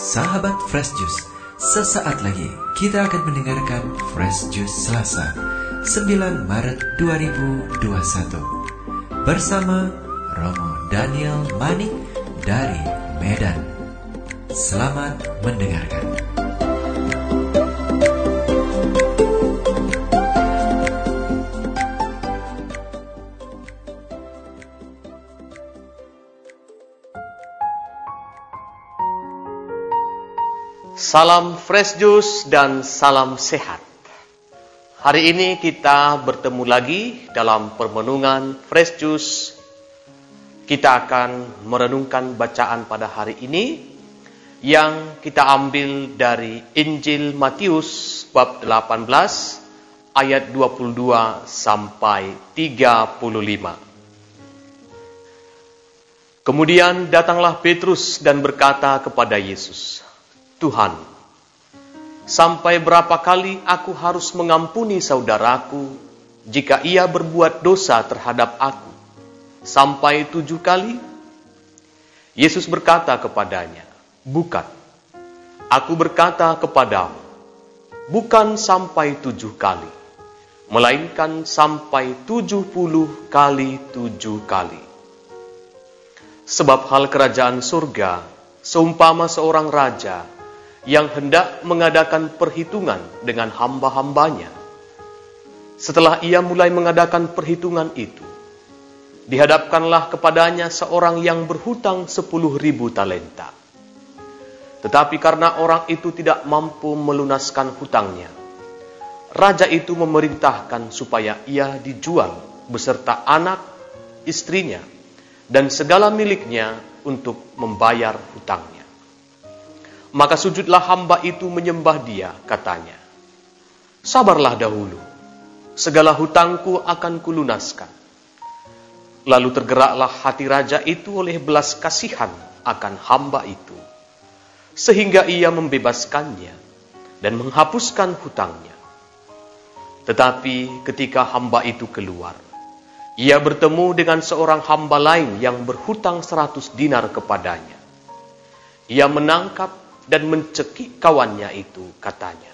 Sahabat Fresh Juice, sesaat lagi kita akan mendengarkan Fresh Juice Selasa, 9 Maret 2021. Bersama Romo Daniel Manik dari Medan. Selamat mendengarkan. Salam fresh juice dan salam sehat. Hari ini kita bertemu lagi dalam permenungan fresh juice. Kita akan merenungkan bacaan pada hari ini yang kita ambil dari Injil Matius bab 18 ayat 22 sampai 35. Kemudian datanglah Petrus dan berkata kepada Yesus, Tuhan, sampai berapa kali aku harus mengampuni saudaraku jika ia berbuat dosa terhadap aku? Sampai tujuh kali? Yesus berkata kepadanya, Bukan, aku berkata kepadamu, bukan sampai tujuh kali, melainkan sampai tujuh puluh kali tujuh kali. Sebab hal kerajaan surga seumpama seorang raja yang hendak mengadakan perhitungan dengan hamba-hambanya. Setelah ia mulai mengadakan perhitungan itu, dihadapkanlah kepadanya seorang yang berhutang sepuluh ribu talenta. Tetapi karena orang itu tidak mampu melunaskan hutangnya, raja itu memerintahkan supaya ia dijual beserta anak, istrinya, dan segala miliknya untuk membayar hutangnya. Maka sujudlah hamba itu menyembah dia, katanya. Sabarlah dahulu, segala hutangku akan kulunaskan. Lalu tergeraklah hati raja itu oleh belas kasihan akan hamba itu. Sehingga ia membebaskannya dan menghapuskan hutangnya. Tetapi ketika hamba itu keluar, ia bertemu dengan seorang hamba lain yang berhutang seratus dinar kepadanya. Ia menangkap dan mencekik kawannya itu, katanya.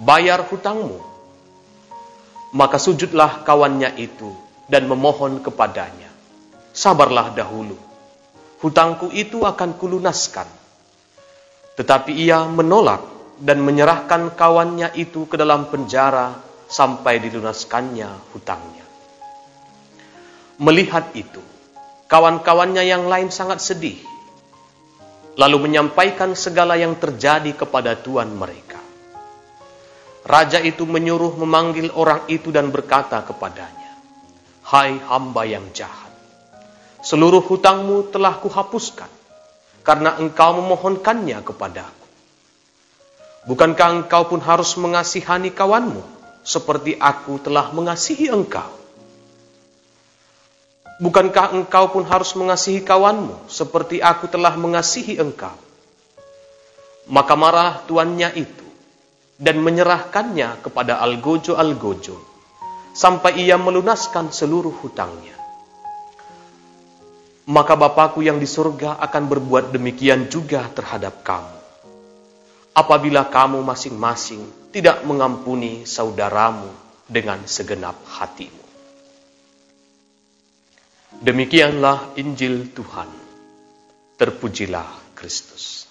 Bayar hutangmu. Maka sujudlah kawannya itu dan memohon kepadanya. Sabarlah dahulu. Hutangku itu akan kulunaskan. Tetapi ia menolak dan menyerahkan kawannya itu ke dalam penjara sampai dilunaskannya hutangnya. Melihat itu, kawan-kawannya yang lain sangat sedih lalu menyampaikan segala yang terjadi kepada tuan mereka. Raja itu menyuruh memanggil orang itu dan berkata kepadanya, Hai hamba yang jahat, seluruh hutangmu telah kuhapuskan, karena engkau memohonkannya kepadaku. Bukankah engkau pun harus mengasihani kawanmu, seperti aku telah mengasihi engkau? Bukankah engkau pun harus mengasihi kawanmu seperti aku telah mengasihi engkau? Maka marah tuannya itu dan menyerahkannya kepada Algojo-Algojo sampai ia melunaskan seluruh hutangnya. Maka Bapakku yang di surga akan berbuat demikian juga terhadap kamu. Apabila kamu masing-masing tidak mengampuni saudaramu dengan segenap hatimu. Demikianlah Injil Tuhan. Terpujilah Kristus.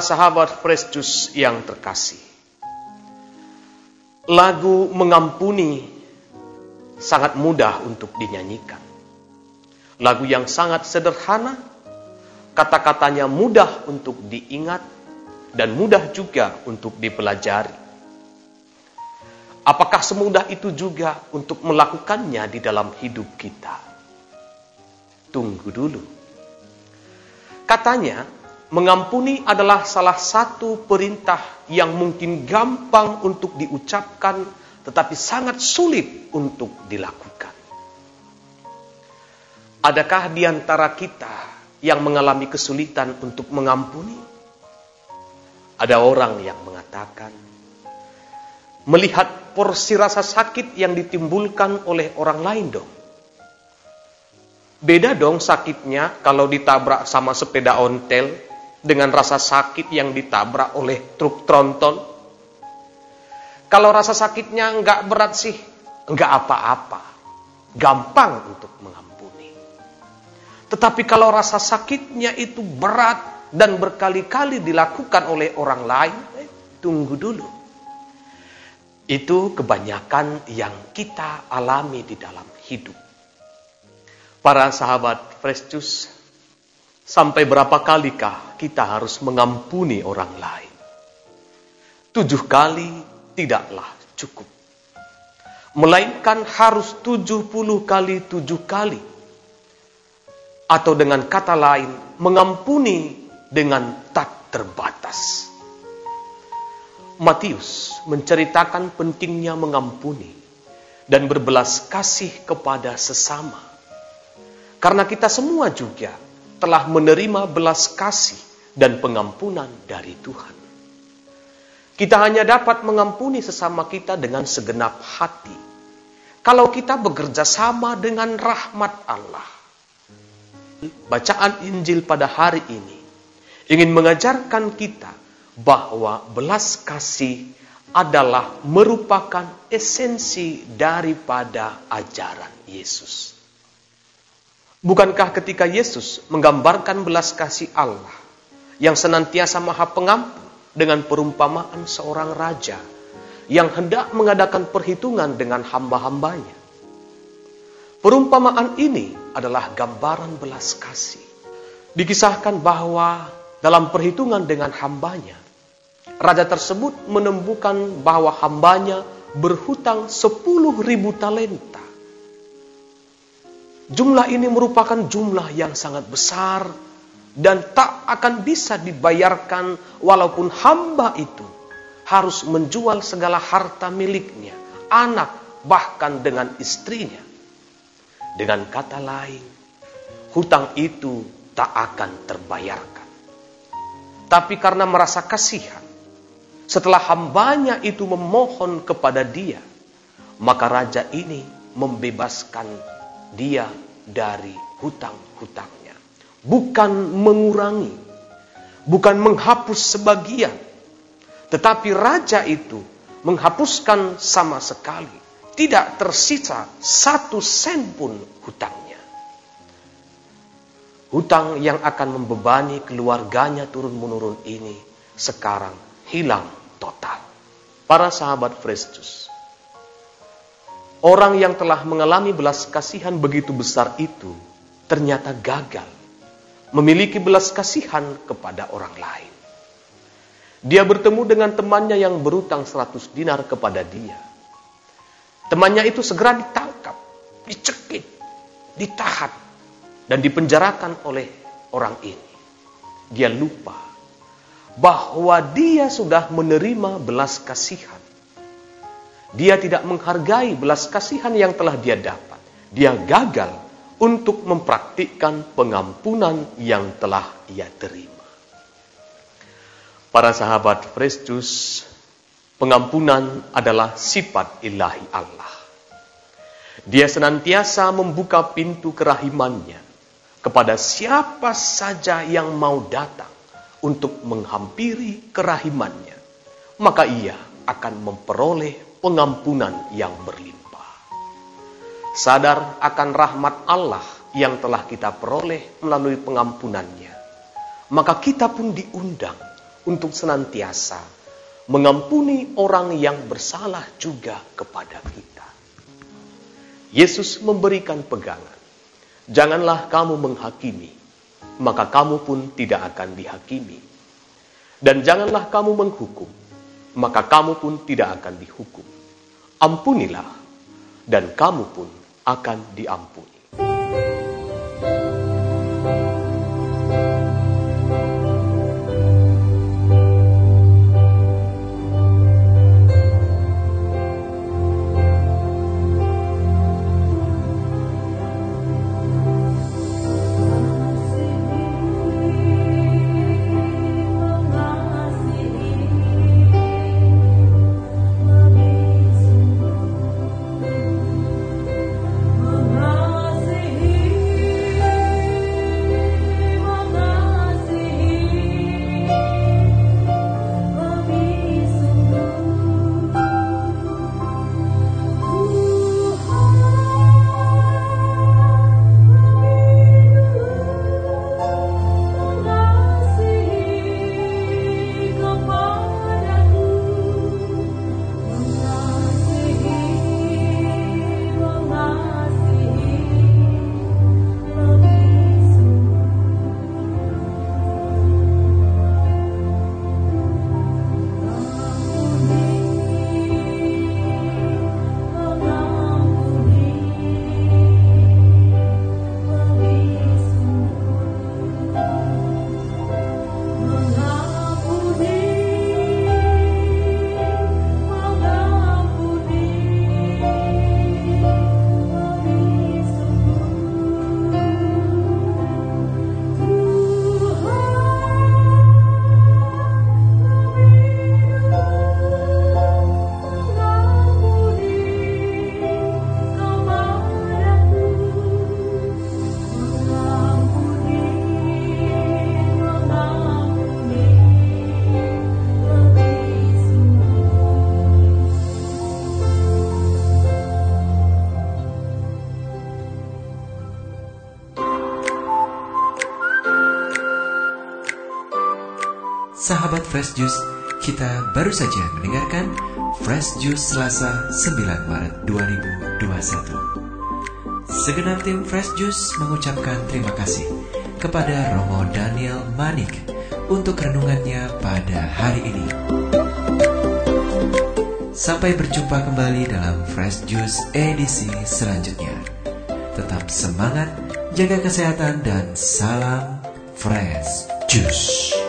Sahabat fresh juice yang terkasih. lagu mengampuni sangat mudah untuk dinyanyikan. Lagu yang sangat sederhana, kata-katanya mudah untuk diingat dan mudah juga untuk dipelajari. Apakah semudah itu juga untuk melakukannya di dalam hidup kita? Tunggu dulu. Katanya, mengampuni adalah salah satu perintah yang mungkin gampang untuk diucapkan, tetapi sangat sulit untuk dilakukan. Adakah di antara kita yang mengalami kesulitan untuk mengampuni? Ada orang yang mengatakan, melihat porsi rasa sakit yang ditimbulkan oleh orang lain dong. Beda dong sakitnya kalau ditabrak sama sepeda ontel dengan rasa sakit yang ditabrak oleh truk tronton. Kalau rasa sakitnya enggak berat sih, enggak apa-apa. Gampang untuk mengampuni. Tetapi kalau rasa sakitnya itu berat dan berkali-kali dilakukan oleh orang lain, eh, tunggu dulu. Itu kebanyakan yang kita alami di dalam hidup. Para sahabat Fresh Juice, sampai berapa kalikah kita harus mengampuni orang lain? Tujuh kali tidaklah cukup. Melainkan harus tujuh puluh kali tujuh kali. Atau dengan kata lain, mengampuni dengan tak terbatas. Matius menceritakan pentingnya mengampuni dan berbelas kasih kepada sesama. Karena kita semua juga telah menerima belas kasih dan pengampunan dari Tuhan. Kita hanya dapat mengampuni sesama kita dengan segenap hati. Kalau kita bekerja sama dengan rahmat Allah. Bacaan Injil pada hari ini ingin mengajarkan kita bahwa belas kasih adalah merupakan esensi daripada ajaran Yesus. Bukankah ketika Yesus menggambarkan belas kasih Allah yang senantiasa maha pengampun dengan perumpamaan seorang raja yang hendak mengadakan perhitungan dengan hamba-hambanya. Perumpamaan ini adalah gambaran belas kasih. Dikisahkan bahwa dalam perhitungan dengan hambanya, raja tersebut menemukan bahwa hambanya berhutang sepuluh ribu talenta. Jumlah ini merupakan jumlah yang sangat besar dan tak akan bisa dibayarkan walaupun hamba itu harus menjual segala harta miliknya, anak, bahkan dengan istrinya. Dengan kata lain, hutang itu tak akan terbayarkan. Tapi karena merasa kasihan, setelah hambanya itu memohon kepada dia, maka raja ini membebaskan dia dari hutang-hutangnya. Bukan mengurangi, bukan menghapus sebagian, tetapi raja itu menghapuskan sama sekali. Tidak tersisa satu sen pun hutangnya. Hutang yang akan membebani keluarganya turun-menurun ini sekarang hilang total. Para sahabat Kristus, orang yang telah mengalami belas kasihan begitu besar itu ternyata gagal memiliki belas kasihan kepada orang lain. Dia bertemu dengan temannya yang berutang 100 dinar kepada dia. Temannya itu segera ditangkap, dicekik, ditahan, dan dipenjarakan oleh orang ini. Dia lupa bahwa dia sudah menerima belas kasihan. Dia tidak menghargai belas kasihan yang telah dia dapat. Dia gagal untuk mempraktikkan pengampunan yang telah ia terima. Para sahabat Kristus, pengampunan adalah sifat ilahi Allah. Dia senantiasa membuka pintu kerahimannya kepada siapa saja yang mau datang untuk menghampiri kerahimannya. Maka ia akan memperoleh pengampunan yang berlimpah. Sadar akan rahmat Allah yang telah kita peroleh melalui pengampunannya. Maka kita pun diundang untuk senantiasa mengampuni orang yang bersalah juga kepada kita. Yesus memberikan pegangan. Janganlah kamu menghakimi, maka kamu pun tidak akan dihakimi. Dan janganlah kamu menghukum, maka kamu pun tidak akan dihukum. Ampunilah, dan kamu pun akan diampuni. Fresh Juice, kita baru saja mendengarkan Fresh Juice Selasa 9 Maret 2021. Segenap tim Fresh Juice mengucapkan terima kasih kepada Romo Daniel Manik untuk renungannya pada hari ini. Sampai berjumpa kembali dalam Fresh Juice edisi selanjutnya. Tetap semangat, jaga kesehatan, dan salam Fresh Juice.